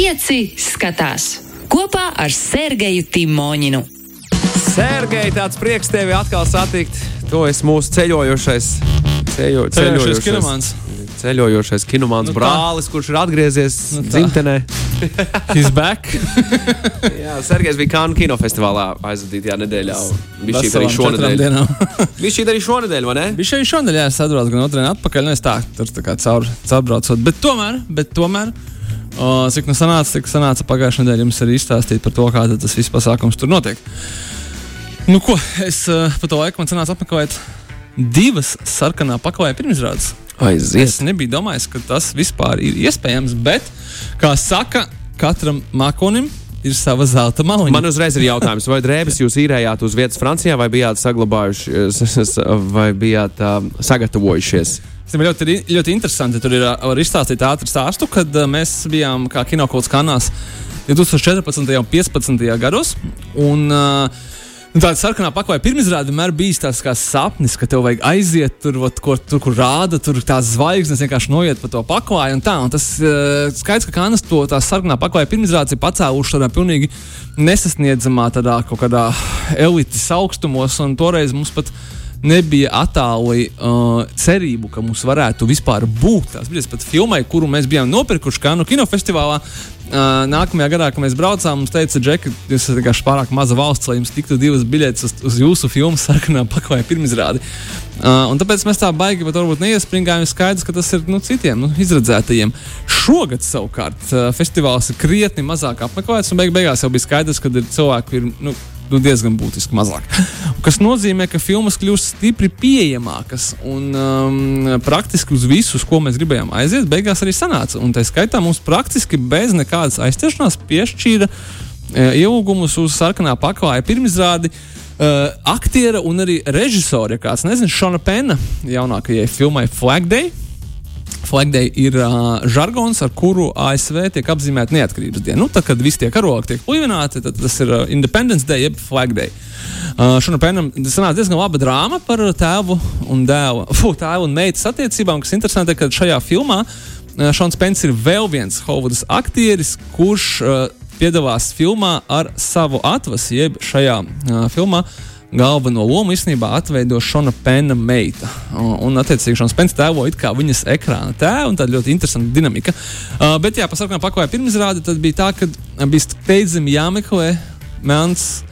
Pieci skatās kopā ar Sergeju Timoņinu. Sergei, tāds prieks tevi atkal satikt. Tu esi mūsu ceļojošais, ceļo, Ceļojošais kinomāns. Ceļojošais kinomāns Nu brālis, kurš ir atgriezies Nu tā. dzimtenē. He's back. Jā, Sergejs bija Kānu kinofestivālā aizvadītajā nedēļā. Viņš šī arī šonadēļ. Viņš šī arī šonadēļ, vai ne? Bija šeit šonadēļ, jā, es atbraucu gan otrajā atpakaļ. Nu, es tā, tur tā kā caur, caurbraucot. Bet tomēr, bet tomēr. O, cik nu sanāca, cik sanāca pagājušajā nedēļā jums arī izstāstīt par to, kā tas viss pasākums tur notiek. Nu, ko es uh, pa to laiku man sanāca apmeklēt divas sarkanā paklāja pirmizrādes. Aiziet. Es nebiju domājis, ka tas vispār ir iespējams, bet, kā saka, katram mākonim ir sava zelta maliņa. Man uzreiz ir jautājums, vai drēbes jūs īrējāt uz vietas Francijā, vai bijāt saglabājuši, vai bijāt uh, sagatavojušies? Tas ir ļoti, ļoti interesanti. Tur ir ā, var izstāstīt ātru stāstu, kad ā, mēs bijām kā kinokults kanālā 2014. un 2015. gados. Un, uh, tāda sarkanā pakāpē pirmizrāde vienmēr bija tāds kā sapnis, ka tev vajag aiziet tur, ot, kur, tur kur rāda, tur tās zvaigznes vienkārši noiet pa to pakāpju. Un tā, un tas uh, skaidrs, ka Kanas to tā sarkanā pakāpē pirmizrāde ir pacēluši tādā pilnīgi nesasniedzamā, tādā kaut kādā elites augstumos, un toreiz mums pat nebija attāli uh, cerību, ka mums varētu vispār būt tās biļetes pat filmai, kuru mēs bijām nopirkuši Kanu kinofestivālā. Uh, nākamajā gadā, kad mēs braucām, mums teica, Džeki, jūs esat vienkārši pārāk maza valsts, lai jums tiktu divas biļetes uz, uz jūsu filmu sarkanā pakāpē pirmizrādi. Uh, tāpēc mēs tā baigi, bet varbūt neiespringājām. Skaidrs, ka tas ir nu, citiem nu, izredzētajiem. Šogad savukārt uh, festivāls ir krietni mazāk apmeklēts, un beig beigās jau bija skaidrs, ka ir cilvēki ir, nu, nu, diezgan būtiski mazāk. Kas nozīmē, ka filmas kļūst stipri pieejamākas un um, praktiski uz visu, uz ko mēs gribējām aiziet, beigās arī sanāca. Un tā skaitā mums praktiski bez nekādas aizķeršanās piešķīra e, ielūgumus uz sarkanā paklāja pirmizrādi. Uh, aktiera un arī režisora, kāds nezina, Šona Pena jaunākajai filmai Flag Day. Flag Day ir uh, žargons, ar kuru ASV tiek apzīmēta neatkarības diena. Nu, tad, kad visi tie karogi tiek plīvināti, tad tas ir uh, Independence Day, jeb Flag Day. Uh, Šona Penam sanāca diezgan laba drāma par tēvu un dēlu, fu, tēvu un meitas attiecībām, kas interesanti, ka šajā filmā uh, Šons Pens ir vēl viens Hovudas aktieris, kurš uh, piedalās filmā ar savu atvasi, jeb šajā uh, filmā galveno lomu īstenībā atveido Šona Pena meita. Un, un attiecīgi, Šons Pens tēlo it kā viņas ekrāna tēvu, un tāda ļoti interesanta dinamika. Uh, bet, jā, pasakām, paklāja pirmizrādi, tad bija tā, ka bija steidzami jāmeklē melns.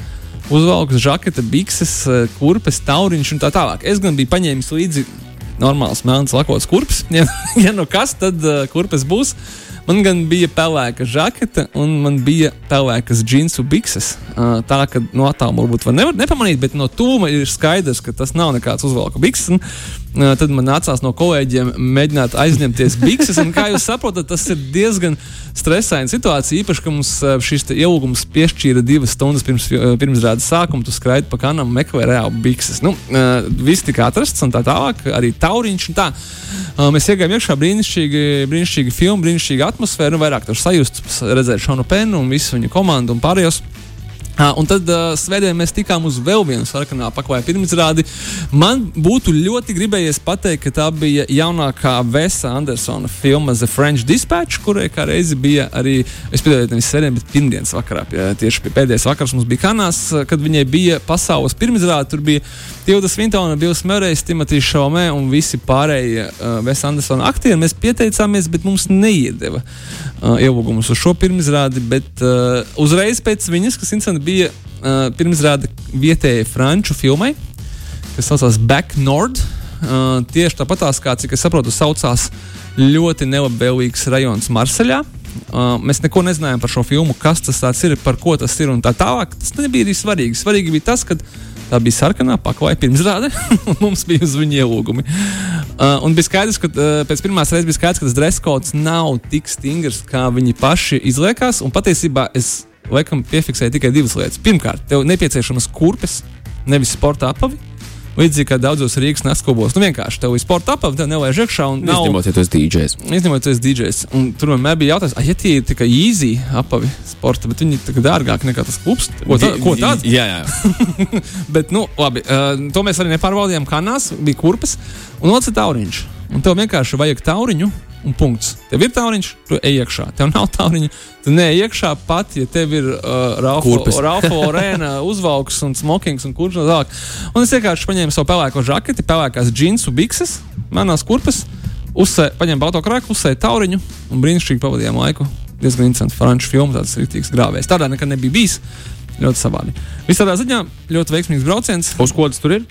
Uzvalks, žakete, bikses, uh, kurpes, tauriņš un tā tālāk. Es gan biju paņēmis līdzi normāls melns lakots kurpes. Ja, ja nu kas, tad uh, kurpes būs. Man gan bija pelēka žakete, un man bija pelēkas džinsu bikses. Uh, tā kā no attāluma varbūt var nevar nepamanīt, bet no tūma ir skaidrs, ka tas nav nekāds uzvalka bikses. Tad man nācās no kolēģiem mēģināt aizņemties bikses. Un, kā jūs saprotat, tas ir diezgan stresaina situācija. Īpaši, ka mums šis ielūgums piešķīra divas stundas pirms uh, pirmsrādes sākuma. Tu skraidi pa kanam, meklē reāli bikses. Nu, viss tika atrasts un tā tālāk, arī tauriņš tā. Mēs iegājām iekšā brīnišķīgi, brīnišķīgi filmu, brīnišķīgi atmosfēru, nu, vairāk tur sajust, redzēt Šonu Penu un visu viņa komandu un pārējos. Un tad uh, svētdien mēs tikām uz vēl vienu sarkanā paklāja pirmizrādi. Man būtu ļoti gribējies pateikt, ka tā bija jaunākā Vesa Andersona filma The French Dispatch, kurai kā reizi bija arī, es piedalījos nevis sēdēm, bet pirmdienas vakarā. Tieši pie pēdējais vakars mums bija Kanās, kad viņai bija pasaules pirmizrāde. Tur bija Tilda Svintona, Bills Murrays, Timotīs Šaumē un visi pārējie uh, Vesa Andersona aktieri. Mēs pieteicāmies, bet mums neiedeva uh, ielūgumus uz šo pirmizrādi, bet uh, uzreiz pēc viņas, kas interesanti bija uh, pirmizrāde vietējai franču filmai, kas saucās Back Nord. Uh, tieši tāpatās, kā cik es saprotu, saucās ļoti nelabvēlīgs rajons Marseļā. Uh, mēs neko nezinājām par šo filmu, kas tas ir, par ko tas ir un tā tālāk. Tas nebija arī svarīgi. Svarīgi bija tas, ka tā bija sarkanā paklāja pirmsrāde, un mums bija uz viņu ielūgumi. Uh, un bija skaidrs, ka uh, pēc pirmās reizes bija skaidrs, ka tas dress codes nav tik stingrs, kā viņi paši izliekās. Un patiesībā es laikam piefiksēju tikai divas lietas. Pirmkārt, tev nepieciešamas kurpes, nevis sporta apavi. Līdzīgi kā daudzos Rīgas naskobos. Nu, vienkārši tev ir sporta apavi, tev nevajag iekšā. un nav- Izņemot, ja tu esi DJs. Izņemot, tu esi DJs. Un tur vienmēr bija jautājums, ah, ja tie ir tikai īsi apavi sporta, bet viņi ir dārgāki nekā tas klubs. Ko, tā, ko tāds? Jā, jā. Bet, nu, labi, uh, to mēs arī nepārbaudījām. Kanās bija kurpes un otrs tauriņš. Un tev vienkārši vajag tauriņu un punkts. Tev ir tauriņš, tu ej iekšā. Tev nav tauriņa, tu neej iekšā pat, ja tev ir uh. Ralfa Orēna uzvalks un smokings un kurš no tālāk. Un es vienkārši paņēmu savu pelēko žaketi, pelēkās džinsu bikses, manās kurpes, uzsē, paņēmu autokrāku, uzsēju tauriņu un brīnišķīgi pavadījām laiku. Diezgan interesants franču filmu, tāds rīktīgs grāvējs. Tādā nekad nebija bijis. Ļoti savādi. Visādā ziņā ļoti veiksmīgs brauciens. Uz ko tas tur ir?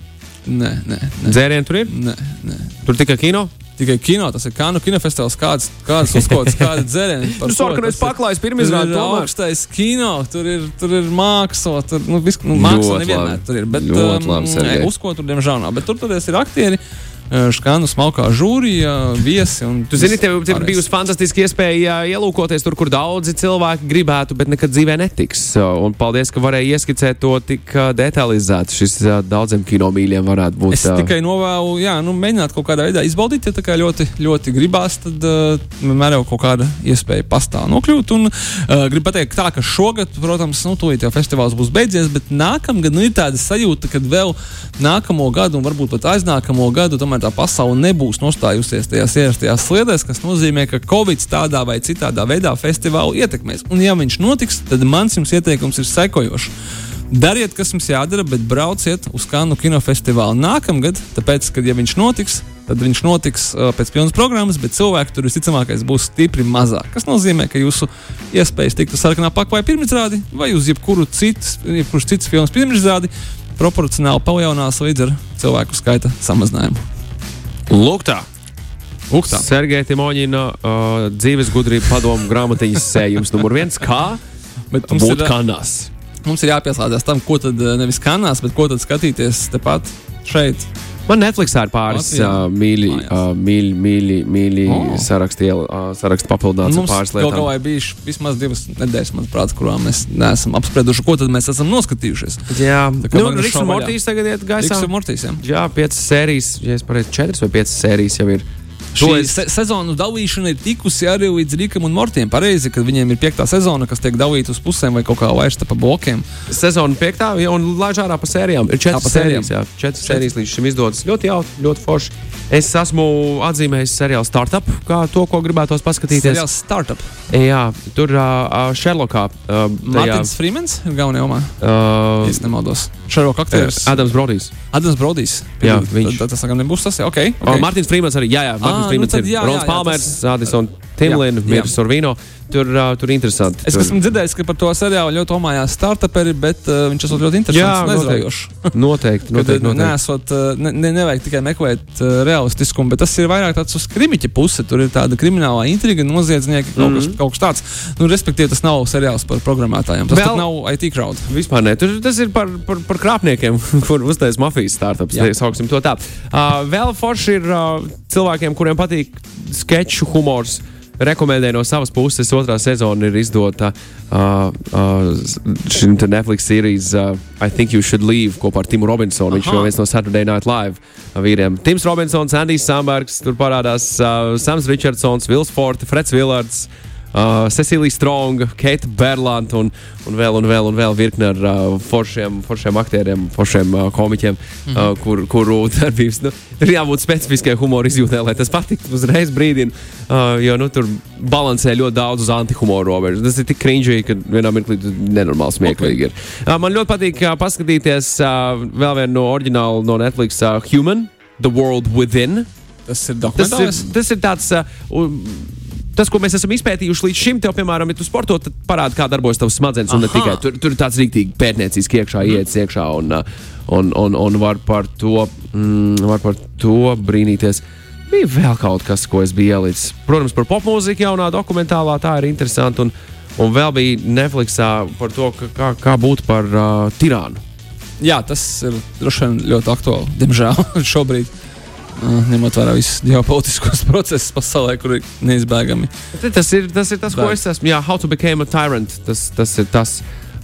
Nē, nē, nē. Dzērieni tur ir? nē, nē. Tur tikai kino. Tikai kino, tas ir kino kinofestivāls, kādas, kādas uzkodas, kāda dzēriena. Tur sarkanais paklājs pirmizrāde Tur ir tomēr. augstais kino, tur ir, tur ir māksla, tur nu, vis, nu, māksla nevienmēr tur ir. Bet, Ļoti labi, Sergej. nē, uz ko tur diemžēl nav. Bet tur toties ir aktieri, škānu smalkā žūrija, viesi. Tu zini, tev pārējais. bijusi fantastiska iespēja ielūkoties tur, kur daudzi cilvēki gribētu, bet nekad dzīvē netiks. Un paldies, ka varēji ieskicēt to tik detalizēti. Šis daudziem kinomīļiem varētu būt. Es tikai novēlu, jā, nu, mēģināt kaut kādā veidā izbaudīt, ja tā kā ļoti, ļoti gribās, tad vienmēr jau kaut kāda iespēja pastāv nokļūt. Un uh, gribu pateikt, tā, ka šogad, protams, nu, tūlīt jau festivāls būs beidzies, bet nākamgad nu, ir tāda sajūta, ka vēl nākamo gadu, un varbūt pat aiznākamo gadu, tomēr tā pasaule nebūs nostājusies tajās ierastajās sliedēs, kas nozīmē, ka Covid tādā vai citādā veidā festivālu ietekmēs. Un, ja viņš notiks, tad mans jums ieteikums ir sekojošs. Dariet, kas jums jādara, bet brauciet uz Kanu kinofestivālu nākamgad, tāpēc, ka, ja viņš notiks, tad viņš notiks uh, pēc pilnas programmas, bet cilvēku tur visticamākais būs stipri mazāk. Tas nozīmē, ka jūsu iespējas tikt uz sarkanā pakāpē pirmizrādi vai uz jebkuru citas, jebkurš cits filmas pirmizrādi proporcionāli palielinās līdz ar cilvēku skaita samazinājumu. Lūk, tā. Uktā. Sergeja Timoņina uh, dzīves gudrība padomu grāmatiņas sējums numur viens. Kā Bet būt ir, kanās? mums ir jāpieslēdzas tam, ko tad uh, nevis kanās, bet ko tad skatīties tepat šeit. Man Netflixā ir pāris uh, mīļi, uh, mīļi, mīļi, mīļi Oh. saraksti, uh, saraksti papildināts ar Mums pāris kaut lietām. kā ir bijuši vismaz divas nedēļas, manuprāt, kurām mēs neesam apsprieduši, ko tad mēs esam noskatījušies. Jā, Tā kā nu, Riks un. Mortīs tagad iet gaisā. Riks un Mortīs. Ja? Jā, piecas sērijas, ja es pareizi, četras vai piecas sērijas jau ir. Šī se sezonu dalīšana ir tikusi arī līdz Rīgam un Mortiem. Pareizi, kad viņiem ir piektā sezona, kas tiek dalīta uz pusēm vai kaut kā laišta pa blokiem. Sezona piektā, ja, un laiž ārā pa sērijām. Ir četras sērijas, jā, četras sērijas līdz šim izdodas. Ļoti jautri, ļoti forši. Es esmu atzīmējis seriālu Startup, kā to, ko gribētos paskatīties. Seriāls Startup. Jā, tur uh, Sherlockā. Uh, Mārtiņš Freemans galvenajā jomā. uh, es nemaldos. Šarok aktieris. Adams Brodijs. Adams Brodijs. Jā, viņš. tad Tas tagad nebūs tas. Ok. Okay. Mārtiņš Frīmans arī. Jā, jā, Mārtiņš Ā, nu ir jā, Rons jā, jā, Addison Timlina, Jā, Mirs jā. Sorvino. Tur, uh, tur interesanti. Es tur. esmu dzirdējis, ka par to seriālu ļoti omājās startuperi, bet uh, viņš esot ļoti Jā, interesants un noteikti. Noteikti, noteikti. noteikti. nesot, ne, ne, nevajag tikai meklēt uh, realistiskumu, bet tas ir vairāk tāds uz krimiķa puse. Tur ir tāda kriminālā intriga, noziedznieki, kaut, mm -hmm. kas, kaut kas tāds. Nu, respektīvi, tas nav seriāls par programmētājiem. Tas Vēl- nav IT crowd. Vispār ne. Tur, tas ir par, par, par krāpniekiem, kur uztais mafijas startups. Jā. Sauksim to tā. Uh, vēl forši ir uh, cilvēkiem, kuriem patīk sketču humors. Rekomendēju no savas puses, otrā sezona ir izdota uh, uh, šim Netflix sērijas uh, I Think You Should Leave kopā ar Timu Robinsonu. Viņš ir viens no Saturday Night Live uh, vīriem. Tims Robinsons, Andijs Sambergs, tur parādās uh, Sams Richardsons, Vils Forte, Freds Villards. Uh, Cecilija Stronga, Keita Berlanta un, un vēl, un vēl, un vēl virkne ar uh, foršiem, foršiem aktieriem, foršiem uh, komiķiem, mm -hmm. uh, kur, kuru darbības nu, ir jābūt specifiskai humora izjūtē, lai tas patiktu uzreiz brīdī. Uh, jo nu, tur balansē ļoti daudz uz antihumoru robežu. Tas ir tik cringy, ka vienā mirklī tas nenormāli smieklīgi ir. Uh, man ļoti patīk uh, paskatīties uh, vēl vienu no oriģinālu no Netflix, uh, Human, The World Within. Tas ir Tas ir, dokumentāls. tas ir tāds. Uh, Tas, ko mēs esam izpētījuši līdz šim, tev, piemēram, ja tu sporto, tad parāda, kā darbojas tavs smadzenes. Un ne tikai tur, tur ir tāds rīktīgi pētnieciski iekšā, mm. iet iekšā un, uh, un, un, un var, par to, mm, var par to brīnīties. Bija vēl kaut kas, ko es biju ielicis. Protams, par popmūziku jaunā dokumentālā tā ir interesanti. Un, un vēl bija Netflixā par to, kā, kā būt par uh, tirānu. Jā, tas ir droši vien ļoti aktuāli. Diemžēl šobrīd. Uh, Ņemot vērā visus ģeopolitiskos procesus pasaulē, kur ir neizbēgami. Tas ir tas, ir tas ko es esmu. Jā, How to Become a Tyrant. Tas, tas ir tas.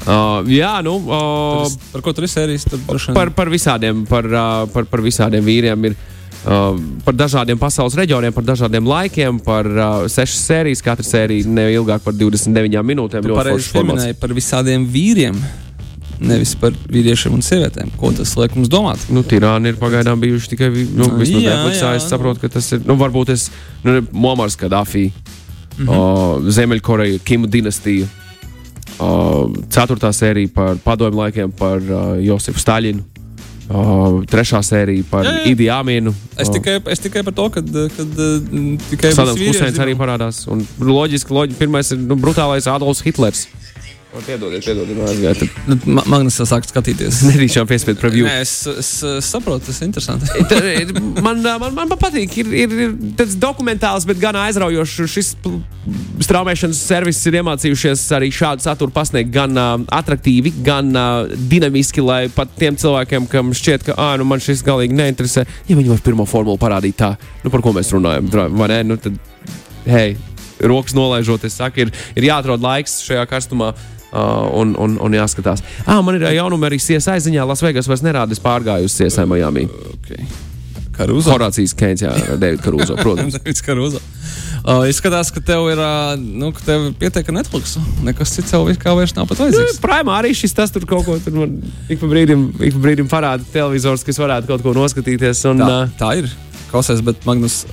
Uh, jā, nu. Uh, Tur, par ko tur ir sērijas? Par, par, visādiem, par, uh, par, par visādiem vīriem ir. Uh, par dažādiem pasaules reģioniem, par dažādiem laikiem, par uh, sešas sērijas. Katra sērija ne ilgāk par 29 minūtēm. Ļoti pareizi pieminēji par visādiem vīriem. Nevis par vīriešiem un sievietēm. Ko tas liek mums domāt? Nu, tirāni ir pagaidām bijuši tikai nu, Nu, Netflixā. Es saprotu, ka tas ir. Nu, varbūt es. Nu, Momars Kadafī, mm. -hmm. Ziemeļkoreja, Kimu dinastija. Uh, ceturtā sērija par padomju laikiem, par uh, Josifu Staļinu. Uh, trešā sērija par Jā, jā. Idi Aminu. Es tikai, es tikai par to, ka tikai Sadams visi vīrieši Huseins arī parādās. Un loģiski, loģiski pirmais ir nu, brutālais Adolfs Hitlers. O, Piedodiet, piedodiet, man aizgāja. Nu, Ma- Magnus jau sāk skatīties. Nedrīkst piespiedu preview. Nē, es, es, saprotu, tas ir interesanti. Tā ir- man, man, man, man patīk, ir, ir, ir tāds dokumentāls, bet gan aizraujošs. Šis straumēšanas servis ir iemācījušies arī šādu saturu pasniegt gan uh, attraktīvi, gan uh, dinamiski, lai pat tiem cilvēkiem, kam šķiet, ka ah, nu man šis galīgi neinteresē, ja viņi var pirmo formulu parādīt tā, nu, par ko mēs runājam, vai ne? Nu, tad, hei, rokas nolaižot, es saku, ir, ir jāatrod laiks šajā karstumā. Uh, un, un, un jāskatās. Ah, man ir uh, jaunumi arī CSI ziņā. Lasvegas vairs nerāda. Es pārgāju uz CSI Miami. Okay. Karuzo. Horācijas Keins, jā, Davids Karuzo, protams. Davids Karuzo. Uh, izskatās, ka tev ir, uh, nu, ka tev pietiek Netflix. Nekas cits tev kā vairs nav pat vajadzīgs. Prāmā arī šis tas tur kaut ko tur man ik pa brīdim, ik pa brīdim parāda televizors, kas varētu kaut ko noskatīties. Un, Tā, uh, tā ir. Klausies, bet Magnus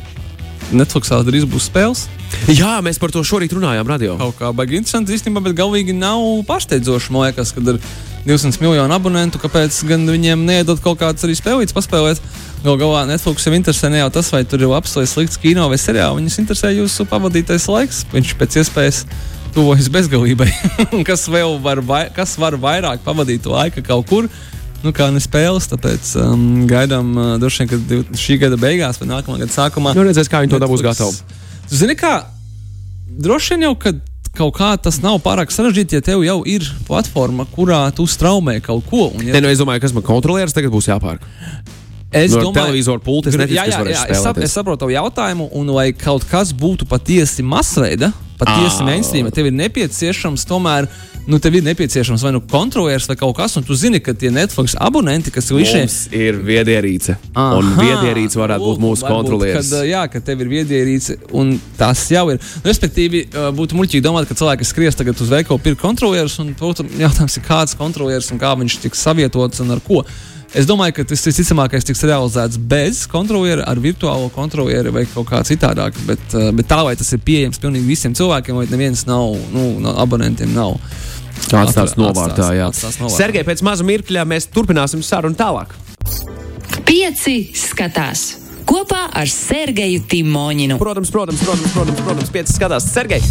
Netflixā drīz būs spēles. jā, mēs par to šorīt runājām radio. Kaut kā baigi interesanti īstenībā, bet galīgi nav pārsteidzoši. Man liekas, ka ir 200 miljonu abonentu, kāpēc gan viņiem neiedot kaut kādas arī spēlītas paspēlēt. Galu galā Netflix jau interesē ne jau tas, vai tur ir labs vai slikts kino vai seriāls. Viņus interesē jūsu pavadītais laiks. Viņš pēc iespējas tuvojas bezgalībai. Kas vēl var, vai, kas var vairāk pavadīt laika kaut kur? Nu, kā ne spēles, tāpēc um, gaidām uh, droši vien, ka šī gada beigās vai nākamā gada sākumā. Nu, redzēs, kā viņi to dabūs gatavu. Zini, kā droši vien jau, kad kaut kā tas nav pārāk sarežģīti, ja tev jau ir platforma, kurā tu straumē kaut ko. Ja Nē, nu, es domāju, kas man kontrolieris tagad būs jāpērk. es Nu, televizoru Gr- neticu, jā, ka es jā, varēšu jā, es, sap, es saprotu tavu jautājumu, un lai kaut kas būtu patiesi masveida, patiesi Ā. mainstream, tev ir nepieciešams tomēr. Nu, tev ir nepieciešams vai nu kontrolieris vai kaut kas, un tu zini, ka tie Netflix abonenti, kas Mums ir viedierīce. Un viedierīce varētu būt mūsu kontrolieris. Kad, jā, ka tev ir viedierīce, un tas jau ir. Nu, respektīvi, uh, būtu muļķīgi domāt, ka cilvēki skries tagad uz veikalu pirkt kontrolierus, un protams, jautājums ir, kāds kontrolieris un kā viņš tiks savietots un ar ko. Es domāju, ka tas visticamākais tiks realizēts bez kontroliera, ar virtuālo kontrolieri vai kaut kā citādāk. Bet, uh, bet tā, vai tas ir pieejams pilnīgi visiem cilvēkiem, vai neviens nav, nu, no abonentiem nav. Tāds tāds novārtā, jā. Sergei, pēc maza mirkļa mēs turpināsim sarunu tālāk. Pieci skatās kopā ar Sergeju Timoņinu. Protams, protams, protams, protams, protams pieci skatās. Sergei,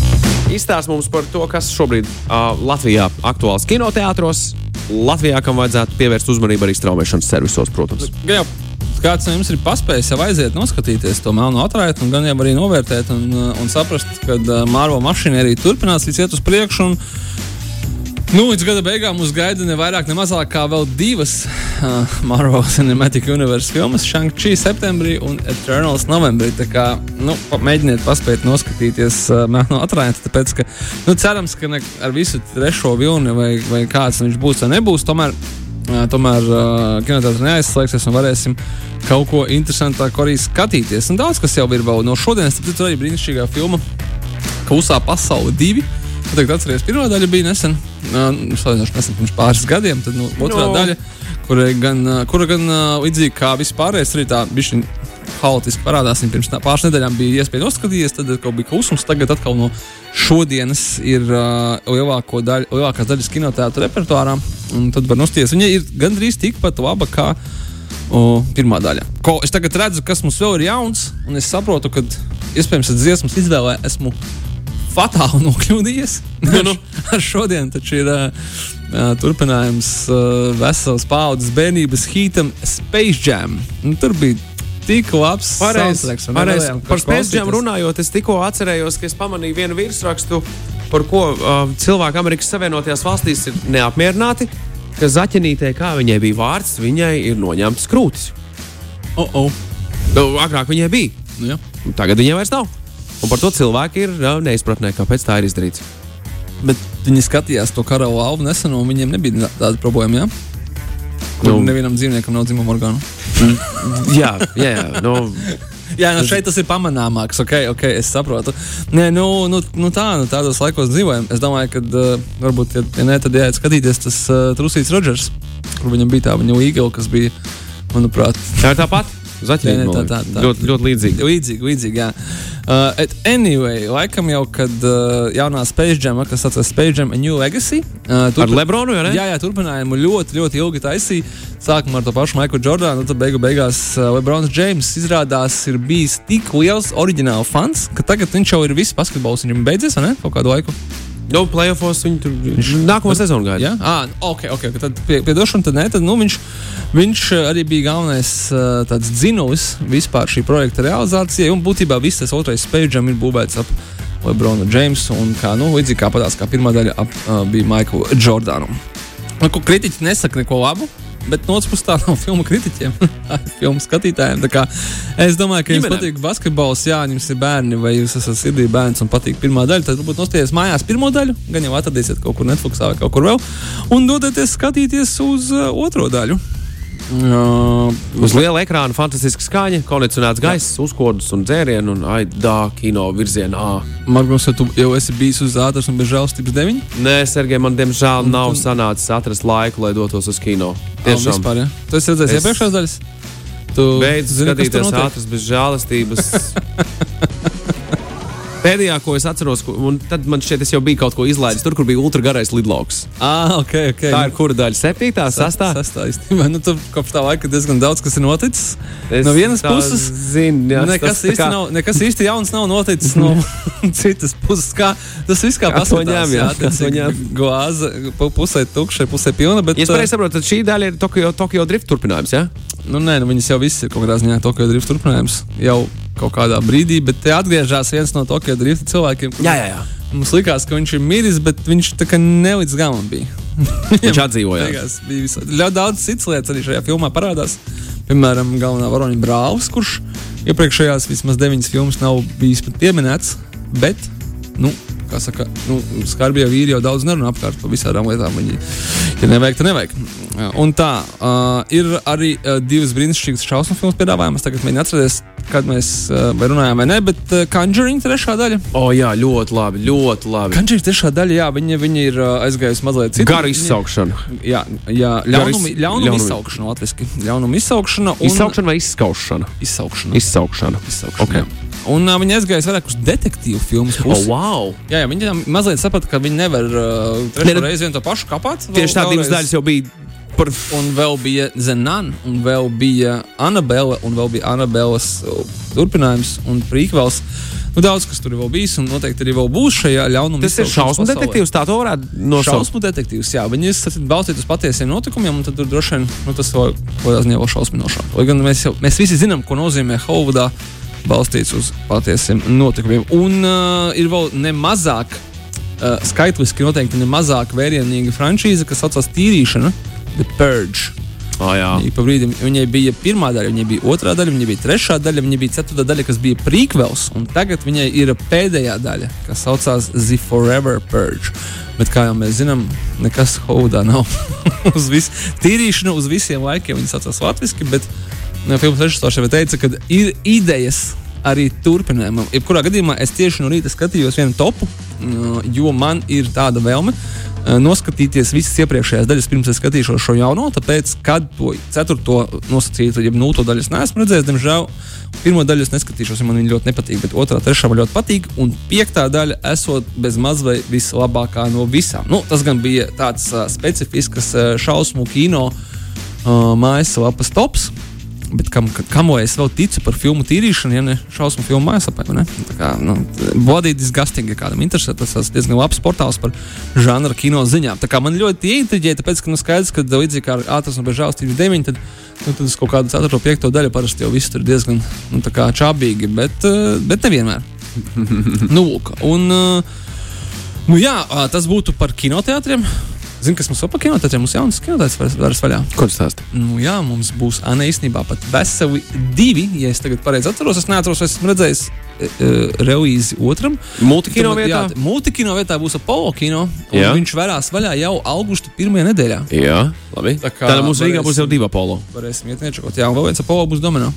izstāst mums par to, kas šobrīd uh, Latvijā aktuāls kinoteātros. Latvijā, kam vajadzētu pievērst uzmanību arī straumēšanas servisos, protams. Gan jau kāds no jums ir paspējis jau aiziet, noskatīties to melnu atraitu, un gan jau arī novērtēt un, un saprast, ka uh, Mārvo mašīna arī turpinās iet uz priekšu. Un, Nu, līdz gada beigām mums gaida ne vairāk, ne mazāk kā vēl divas uh, Marvel Cinematic Universe filmas, Shang-Chi septembrī un Eternals novembrī. Tā kā nu, mēģiniet paspēt noskatīties uh, Melno nu, atrājumu, tāpēc, ka nu, cerams, ka ne, ar visu trešo vilni vai, vai kāds viņš būs vai nebūs, tomēr, uh, tomēr uh, kinoteātris neaizslēgsies un varēsim kaut ko interesantāku arī skatīties. Un daudz kas jau ir vēl no šodienas, tad tur arī brīnišķīgā filma Kausā pasaule 2 tagad atceros, pirmā daļa bija nesen, uh, salīdzinoši nesen, pirms pāris gadiem. Tad nu, otrā No. no. daļa, kura gan, uh, kura gan uh, līdzīgi kā vispārējais, arī tā bija haotiski parādās. Pirms pāris nedēļām bija iespēja noskatīties, tad kaut bija klusums. Tagad atkal no šodienas ir uh, lielāko daļu, lielākās daļas kinoteātra repertuārā. Tad var nostīties. Viņa ir gandrīz tikpat laba kā o, pirmā daļa. Ko es tagad redzu, kas mums vēl ir jauns, un es saprotu, ka iespējams tas dziesmas izvēlē esmu fatāli nokļūdījies. Nu, nu. Ar šodienu taču ir uh, turpinājums uh, veselas paudzes bērnības hītam Space Jam. Un tur bija tik labs nevarējām Par Space Jam runājot, es tikko atcerējos, ka es pamanīju vienu virsrakstu, par ko uh, cilvēki Amerikas Savienotajās valstīs ir neapmierināti. Ka zaķenītē, kā viņai bija vārds, viņai ir noņemts krūtis. Oh, oh. Nu, agrāk viņai bija, Nu, jā. tagad viņai vairs nav. Un par to cilvēki ir uh, neizpratnē, kāpēc tā ir izdarīts. Bet viņi skatījās to karalu albu nesen, un viņiem nebija tāda problēma. Ja? Kur Nu. nevienam dzīvniekam nav dzimuma orgānu. jā, jā, jā. Nu, Jā, nu šeit tas ir pamanāmāks. Ok, ok, es saprotu. Nē, nu, nu, nu tā, nu tādos laikos dzīvojam. Es domāju, ka uh, varbūt, ja, ja ne, tad jāiet skatīties tas uh, Trusīts Rodžers, kur viņam bija tā viņa īgla, kas bija, manuprāt, Tā ir tāpat. Nē, tā, tā, tā. ļoti, ļoti līdzīga. Līdzīgi, līdzīgi, jā. Uh, anyway, laikam jau, kad uh, jaunā Space Jam, kas saucas Space Jam New Legacy, uh, Ar Lebronu, jau ne? Jā, jā, turpinājumu ļoti, ļoti ilgi taisīja. Sākumā ar to pašu Maiklu Jordānu, tad beigu beigās uh, Lebrons Džeims izrādās ir bijis tik liels oriģināls fans, ka tagad viņš jau ir viss basketbols, viņam beidzies, vai ne? Kaut kādu laiku. Nu, playoffs viņi tur nākamo sezonu gaida. Jā, ah, ok, ok. Tad pie, piedošana, tad nē, tad nu, viņš, viņš eh, arī bija galvenais uh, tāds dzinulis vispār šī projekta realizācijai. Un būtībā viss tas otrais spēļģis ir būvēts ap Lebronu Džeimsu. Un kā, nu, līdzīgi kā patās, kā pirmā daļa ap, uh, bija Maiklu Jordānu. Nu, kritiķi nesaka neko labu. Bet no otras puses, tā nav filmu kritiķiem, tā ir filmu skatītājiem. Es domāju, ka jums Ģimenēm. patīk basketbols, jā, jums ir bērni, vai jūs esat sirdī bērns un patīk pirmā daļa. Tad varbūt nostieties mājās pirmo daļu, gan jau atradīsiet kaut kur Netflixā vai kaut kur vēl, un dodieties skatīties uz uh, otro daļu. Uh, Uz liela ekrāna fantastiska skaņa, kondicionēts gaiss, uzkodas un dzērienu, un aidā kino virzienā. Margos, vai tu jau esi bijis uz ātras un bez žēlstības deviņi? Nē, Sergei, man diemžēl nav sanācis atrast laiku, lai dotos uz kino. Tiešām. Vispār, ja? Tu esi redzējis Es- iepriekšējās daļas? Tu Beidz zini, skatīties ātras bez žēlastības. Pēdējā, ko es atceros, un tad man šķiet, es jau biju kaut ko izlaidis, tur, kur bija ultragarais lidlauks. Ah, ok, ok. Tā ir kura daļa? Septītā, sastā? Sastā īstenībā. Nu, tur kopš tā laika diezgan daudz kas ir noticis. Es no vienas puses, zinu, jā, nekas, tas īsti kā- nav, nekas īsti jauns nav noticis no citas puses. Kā, tas viss kā ņem, jā, jā, tas glāze, pu- pusē tukša, pusē pilna. Bet, Ja es pareizi saprotu, tad šī daļa ir Tokio, Tokio drift turpinājums. Ja? Nu, nē, nu, viņas jau viss ir kaut kādā ziņā Tokio drift turpinājums. Jau kaut kādā brīdī, bet te atgriežas viens no Tokio drift cilvēkiem. Jā, jā, jā. Mums likās, ka viņš ir miris, bet viņš tā kā ne līdz galam bija. Viņš atdzīvoja. Ļoti daudz citas lietas arī šajā filmā parādās. Piemēram, galvenā varoņa brālis, kurš iepriekšējās vismaz deviņas filmas nav bijis pat pieminēts. Bet, nu, kā saka, nu, skarbie vīri jau daudz nerunā apkārt par visādām lietām. Viņi, ja nevajag, tad nevajag. Un tā, uh, ir arī uh, divas brīnišķīgas šausmu filmas piedāvājumas. Tagad mēģinu atcerēties, kad mēs uh, runājām vai nē, bet uh, Conjuring trešā daļa. O, jā, ļoti labi, ļoti labi. Conjuring trešā daļa, jā, viņa, viņa ir uh, aizgājusi mazliet citur. Viņa- izsaukšana. Jā, jā ļaunuma, ļaunumi. izsaukšana latviešu. Ļaunuma izsaukšana un Izsaukšana vai izskaušana? izsaukšana. Izsaukšana. izsaukšana Ok. jā. Un uh, viņi aizgāja vairāk uz detektīvu filmu O, pusi. wow! Jā, jā, viņi tam mazliet saprata, ka viņi nevar uh, Ne, trešo nu, reizi vienu to pašu kāpāt. Tieši tā divas daļas jau bija par. Un vēl bija Zenan, un vēl bija Anabela, un vēl bija Anabelas turpinājums un prīkvels. Nu, daudz kas tur ir vēl bijis, un noteikti arī vēl būs šajā ļaunuma. Tas ir šausmu detektīvs, tā to varētu nosaukt. Šausmu detektīvs, jā, viņi ir balstīti uz patiesiem notikumiem, un tur droši vien nu, tas vēl ziņā vēl šausminošāk. Lai gan mēs, jau, mēs visi zinām, ko nozīmē Hovudā balstīts uz patiesiem notikumiem. Un uh, ir vēl nemazāk, uh, skaitliski noteikti nemazāk vērienīga franšīze, kas saucas Tīrīšana, The Purge. Oh, brīdim viņai bija pirmā daļa, viņai bija otrā daļa, viņai bija trešā daļa, viņai bija ceturtā daļa, kas bija prequels, un tagad viņai ir pēdējā daļa, kas saucās The Forever Purge. Bet, kā jau mēs zinām, nekas Haudā nav. uz vis, tīrīšana uz visiem laikiem viņa saucās latviešu, bet filmas režisors jau teica, ka ir idejas arī turpinājumam. Jebkurā gadījumā es tieši no rīta skatījos vienu topu, uh, jo man ir tāda vēlme uh, noskatīties visas iepriekšējās daļas, pirms es skatīšos šo jauno. Tāpēc, kad to ceturto nosacītu, jeb nulto daļu es neesmu redzējis, diemžēl. Pirmo daļu es neskatīšos, jo man viņa ļoti nepatīk, bet otrā, trešā man ļoti patīk. Un piektā daļa esot bez mazliet vislabākā no visām. Nu, tas gan bija tāds uh, specifisks uh, šausmu kino uh, mājaslapas tops. Bet kam, kam es vēl ticu par filmu tīrīšanu, ja ne šausmu filmu kā, nu, Body disgusting, ja kādam interesē, tas ir diezgan labs portāls par žanra kino ziņām. Tā kā man ļoti ieintriģēja, tāpēc, ka nu, skaidrs, ka līdzīgi kā ar ātras un bez žēlstības 9, tad, nu, tad uz kaut kādu 4. un 5. daļu parasti jau viss tur diezgan nu, čābīgi, bet, uh, bet nevienmēr. nu, lūk, un, uh, nu, jā, tas būtu par kinoteātriem. Zini, kas mums vēl par kinoteātriem? Mums jaunas kinoteātris vairs- vairs vaļā. Ko tas stāsta? Nu, jā, mums būs Anna īstenībā pat veseli divi, ja es tagad pareizi atceros. Es neatceros, vai esmu redzējis e, e, Reūzi otram. Multikino vietā? Jā, multikino vietā būs Apollo kino. Viņš varās vaļā jau augusta pirmajā nedēļā. Jā, labi. Tā kā Tad mums Rīgā būs jau divi polo. Varēsim iet niečakot. Jā, un vēl viens Apollo būs Domino.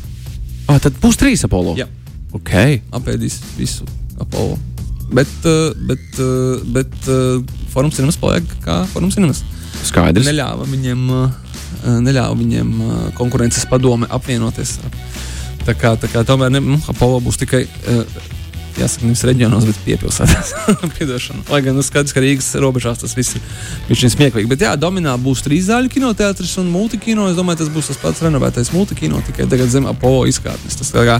Ah, tad būs trīs Apollo. Jā. Ok. apēdīs visu Apollo. Bet, uh, bet, uh, bet uh, Forums cinemas paliek kā Forums cinemas. Skaidrs. Neļāva viņiem, neļāva viņiem konkurences padome apvienoties. Tā kā, tā kā tomēr ne, nu, Apollo būs tikai. Jāsaka, nevis reģionos, bet piepilsētās. Lai gan nu, skaidrs, ka Rīgas robežās tas viss ir bijis smieklīgi. Bet, jā, Dominā būs trīs zāļu kinoteātris un multikino. Es domāju, tas būs tas pats renovētais multikino, tikai tagad zem Apollo izkārtnes. Tas kā,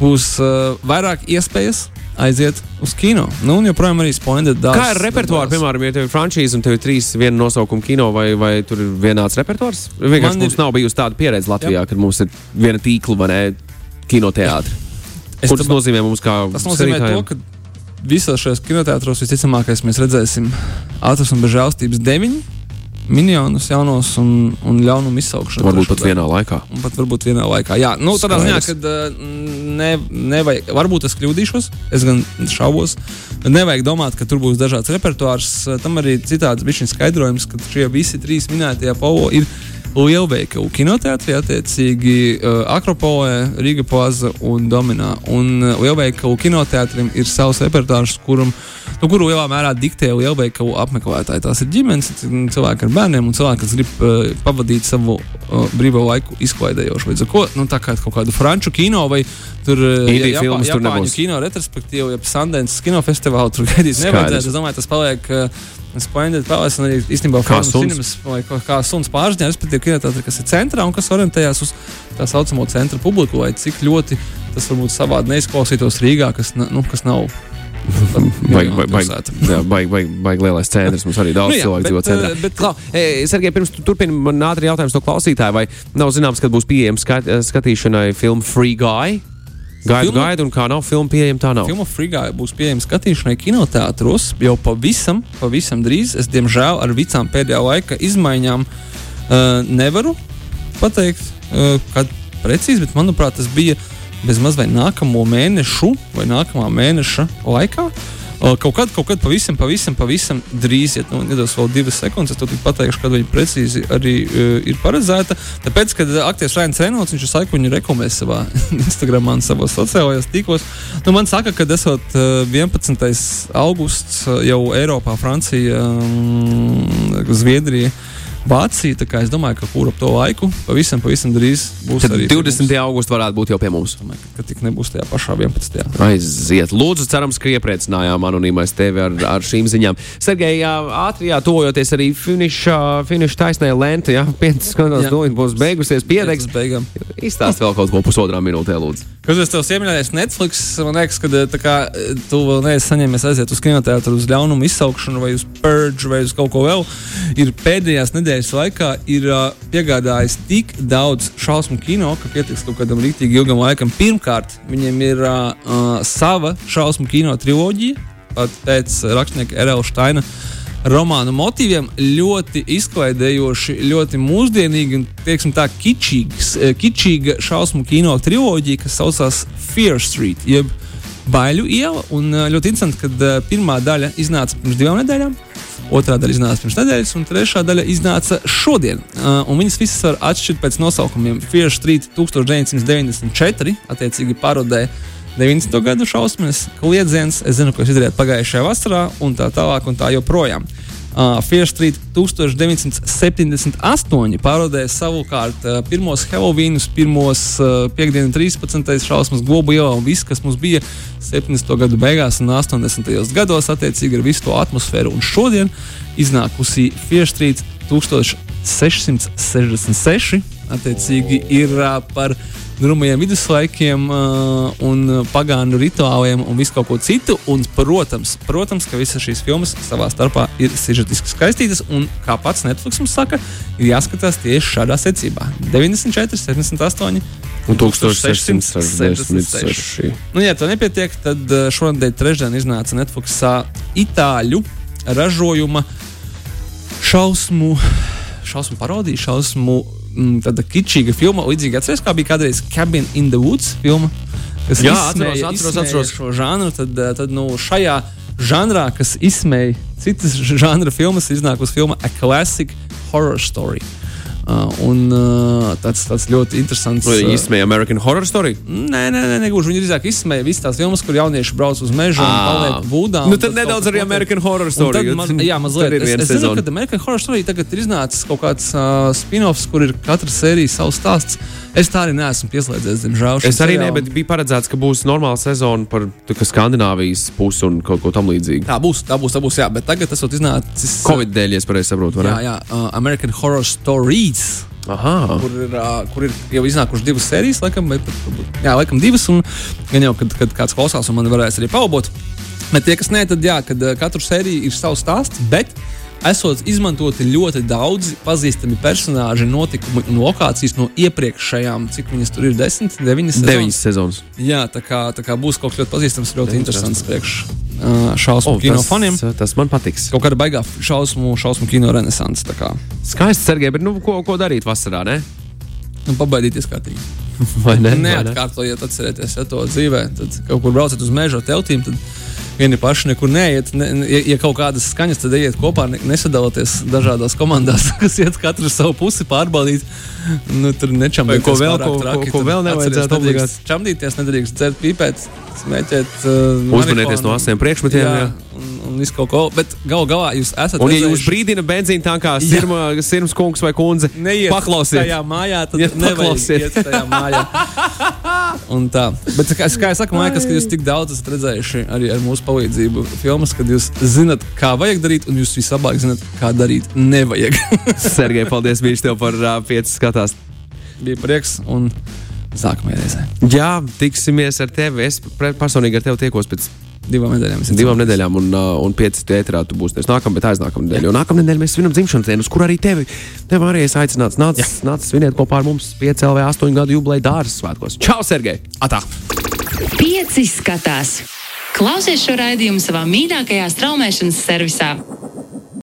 būs uh, vairāk iespējas aiziet uz kino. Nu, un joprojām arī Splendid dārsts. Kā ir repertuārs, piemēram, ja tev ir frančīze un tev ir trīs viena nosaukuma kino, vai, vai tur ir vienāds repertuārs? Vienkārši Man mums ir- nav bijusi tāda pieredze Latvijā, kad mums ir viena tīkla vai ne kinoteātris. Ko tas nozīmē mums kā Tas nozīmē to, skatītājiem? ka visos šajos kinoteātros visticamākais mēs redzēsim ātras un bez žēlstības deviņu miljonus jaunos un, un ļaunumu izsaukšanu. Varbūt pat vienā laikā. Un pat varbūt vienā laikā. Jā, nu, tādā ziņā, ka uh, ne, nevajag, varbūt es kļūdīšos, es gan šaubos. Nevajag domāt, ka tur būs dažāds repertuārs. Tam arī citāds bija šis skaidrojums, ka šie visi trīs minētie Apollo ir lielveikalu kinoteātrī, attiecīgi uh, Akropolē, Rīga Plaza un Dominā. Un uh, lielveikalu kinoteātrim ir savs repertuārs, kuram, nu, kuru lielā mērā diktē lielveikalu apmeklētāji. Tās ir ģimenes, cilvēki ar bērniem un cilvēki, kas grib uh, pavadīt savu uh, brīvo laiku izklaidējoši. Līdz ar to nu, tā kā kaut kādu franču kino vai tur Indiju Japā- filmas tur Japāņu nebūs. kino retrospektīvu, ja Sundance kinofestivālu tur Skaidrs. nevajadzētu. Es domāju, tas paliek. Uh, Splendid Palace un arī īstenībā suns. Cinemas, vai kā, suns pārziņā, respektīvi, kinoteātri, kas ir centrā un kas orientējas uz tā saucamo centra publiku, lai cik ļoti tas varbūt savādi neizklausītos Rīgā, kas, nu, kas nav. Baigi, lielais centrs. Mums arī daudz Nu jā, cilvēku dzīvo centrā. eh, bet- Klau, e, Sergei, pirms tu turpini, man ātri jautājums no klausītāja, vai nav zināms, kad būs pieejama skat, skatīšanai filma Free Guy? Gaidu, Filma- gaidu, un kā nav filma pieejama, tā nav. Filma Frigā būs pieejama skatīšanai kinoteātros jau pavisam, pavisam drīz. Es, diemžēl, ar visām pēdējā laika izmaiņām uh, nevaru pateikt, uh, kad precīzi, bet manuprāt, tas bija bezmaz vai nākamo mēnešu vai nākamā mēneša laikā. Uh, Kaut kad, kaut kad pavisam, pavisam, pavisam drīz, ja nu, nedos vēl divas sekundes, tad pateikšu, kad viņa precīzi arī uh, ir paredzēta. Tāpēc, kad aktieris viņš visu laiku viņu reklamē savā Instagram un savos sociālajos tīklos, nu, man saka, ka esot uh, 11. augusts jau Eiropā, Francija, um, Zviedrija. Vācija, tā kā es domāju, ka kur ap to laiku pavisam, pavisam drīz būs Tad arī pie 20. mums. augustā varētu būt jau pie mums. Domāju, ka, tik nebūs tajā pašā 11. Aiziet, lūdzu, cerams, ka iepriecinājām anonīmais tevi ar, ar šīm ziņām. Sergei, jā, ātri jā, tojoties arī finiša, finiša taisnē lenta, jā, piecas stundas Jā. nulīt būs beigusies, piedegs. Izstāst vēl kaut ko pusotrā minūtē, lūdzu. Kad es tev iemīlēju Netflix, man liekas, ka tā kā, eh, tu vēl neesi saņēmis aiziet uz kinoteātru, uz ļaunumu izsaukšanu, vai uz purge, vai uz kaut ko vēl. Ir pēdējās nedēļas laikā ir uh, piegādājis tik daudz šausmu kino, ka pietiks kaut kādam rīktīgi ilgam laikam. Pirmkārt, viņiem ir uh, uh, sava šausmu kino triloģija, pat pēc rakstnieka Erela Steina romānu motīviem ļoti izklaidējoši, ļoti mūsdienīgi un teiksim, tā, kičīgs, eh, kičīga šausmu kino triloģija, kas saucās Fear Street, jeb Baiļu iela. Un eh, ļoti interesanti, ka uh, pirmā daļa iznāca pirms divām nedēļām. Otrā daļa iznāca pirms nedēļas, un trešā daļa iznāca šodien. Uh, viņas visas var atšķirt pēc nosaukumiem. Fear Street 1994, attiecīgi parodē 90. gadu šausmas, kliedziens. Es zinu, ko es izdarīju pagājušajā vasarā, un tā tālāk, un tā joprojām. Uh, Fear Street 1978 parodēja savukārt uh, pirmos Helovīnus, pirmos uh, piekdienas 13. šausmas globu ielā un viss, kas mums bija 70. gadu beigās un 80. gados, attiecīgi ar visu to atmosfēru. Un šodien iznākusi Fear Street 1666, attiecīgi ir uh, par drūmajiem viduslaikiem uh, un pagānu rituāliem un visu kaut ko citu. Un, protams, protams, ka visas šīs filmas savā starpā ir sižetiski skaistītas un, kā pats Netflix mums saka, ir jāskatās tieši šādā secībā - 94, 78. Un 1666. Nu, ja to nepietiek, tad šonadēļ trešdien iznāca Netflixā itāļu ražojuma šausmu, šausmu parodija, šausmu mm, tāda kičīga filma. Līdzīgi atceries, kā bija kādreiz Cabin in the Woods filma. Kas Jā, atceros, atceros, atceros. Šo žanru, tad, uh, tad nu, šajā žanrā, kas izsmēja citas žanra filmas, iznākusi filma A Classic Horror Story. Uh, un uh, tāds, tāds ļoti interesants. Vai uh, viņi izsmēja American Horror Story? Nē, nē, nē, negluži. Viņi drīzāk izsmēja visas tās filmas, kur jaunieši brauc uz mežu un Ā. paliek būdā. Nu, tad nedaudz arī. American Horror Story. Man, jā, mazliet. Es, es zinu, ka American Horror Story tagad ir iznācis kaut kāds uh, spin-offs, kur ir katra sērija savs stāsts. Es tā arī neesmu pieslēdzies, diemžēl. Es arī ne, bet bija paredzēts, ka būs normāla sezona par Skandināvijas pusi un kaut ko tamlīdzīgu. Tā būs, tā būs, tā būs. Jā, bet tagad tas ir iznācis. Covid dēļ, ja pareizi saprotu, vai Jā, ne? jā, uh, American Horror Stories. Aha. kur ir, uh, kur ir jau iznākušas divas sērijas, laikam, vai pat, varbūt- jā, laikam divas. Un gan jau, kad, kad kāds klausās, un man varēs arī paubot. Bet tie, kas nē, tad jā, kad uh, katru sēriju ir savs stāsts, bet esot izmantoti ļoti daudzi pazīstami personāļi, notikumi un lokācijas no iepriekšējām, cik viņas tur ir, desmit, deviņas. sezonas? Deviņas sezonas. Jā, tā kā, tā kā būs kaut kas ļoti pazīstams, ļoti interesants priekš šausmu O, kino tas, faniem. tas man patiks. Kaut kāda baigā šausmu, šausmu kino renaissance. kā, Skaisti, Sergei, bet nu, ko, ko darīt vasarā? Ne? Nu, pabaidīties. Vai ne? Vai ne? Neatkārtojiet, atcerieties ja, to dzīvē. Tad kaut kur braucat uz meža teltīm. Tad... Vieni paši nekur neiet. Ne, ja, ja kaut kādas skaņas, tad ejiet kopā, ne, nesadalieties dažādās komandās, kas iet katru savu pusi pārbaudīt. Nu, tur. Vai ko vēl, ko- traki, ko- ko vēl nevajadzētu obligāti? Čamdīties, nedrīkst dzert pīpēt, smēķēt. Uh, Uzmanieties no asiem priekšmetiem. Jā, Jā. Un, visu kaut ko. Bet gal galā jūs esat. Un, ja jūs redzējuši- brīdina benzīna tankā, sirma, sirms kungs vai kundze, Neiet paklausiet. tajā mājā, tad Ja, nevajag paklausiet. iet tajā mājā. Un tā. Bet, kā, kā jau saka, man liekas, ka jūs tik daudz esat redzējuši arī ar mūsu palīdzību filmas, kad jūs zinat, kā vajag darīt, un jūs vislabāk zinat, kā darīt nevajag. Sergei, paldies viņš tev par uh, piecas skatās. Bija prieks, un nākamajā reizē. Jā, tiksimies ar tevi. Es personīgi ar tevi tiekos pēc Divām nedēļām. divām nedēļām, un, uh, un pieci tētrā tu būsi. Nākamā, bet aiznākamā nedēļa. Jo nākamā nedēļa mēs svinam dzimšanas dienu, uz kur arī tevi, tevi arī es aicināts. Nāc, nāc svinēt kopā ar mums 5 LV 8 gadu jubileja dārza svētkos. Čau, Sergei! Atā! Pieci skatās. Klausies šo raidījumu savā mīļākajā straumēšanas servisā.